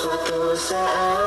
suatu saat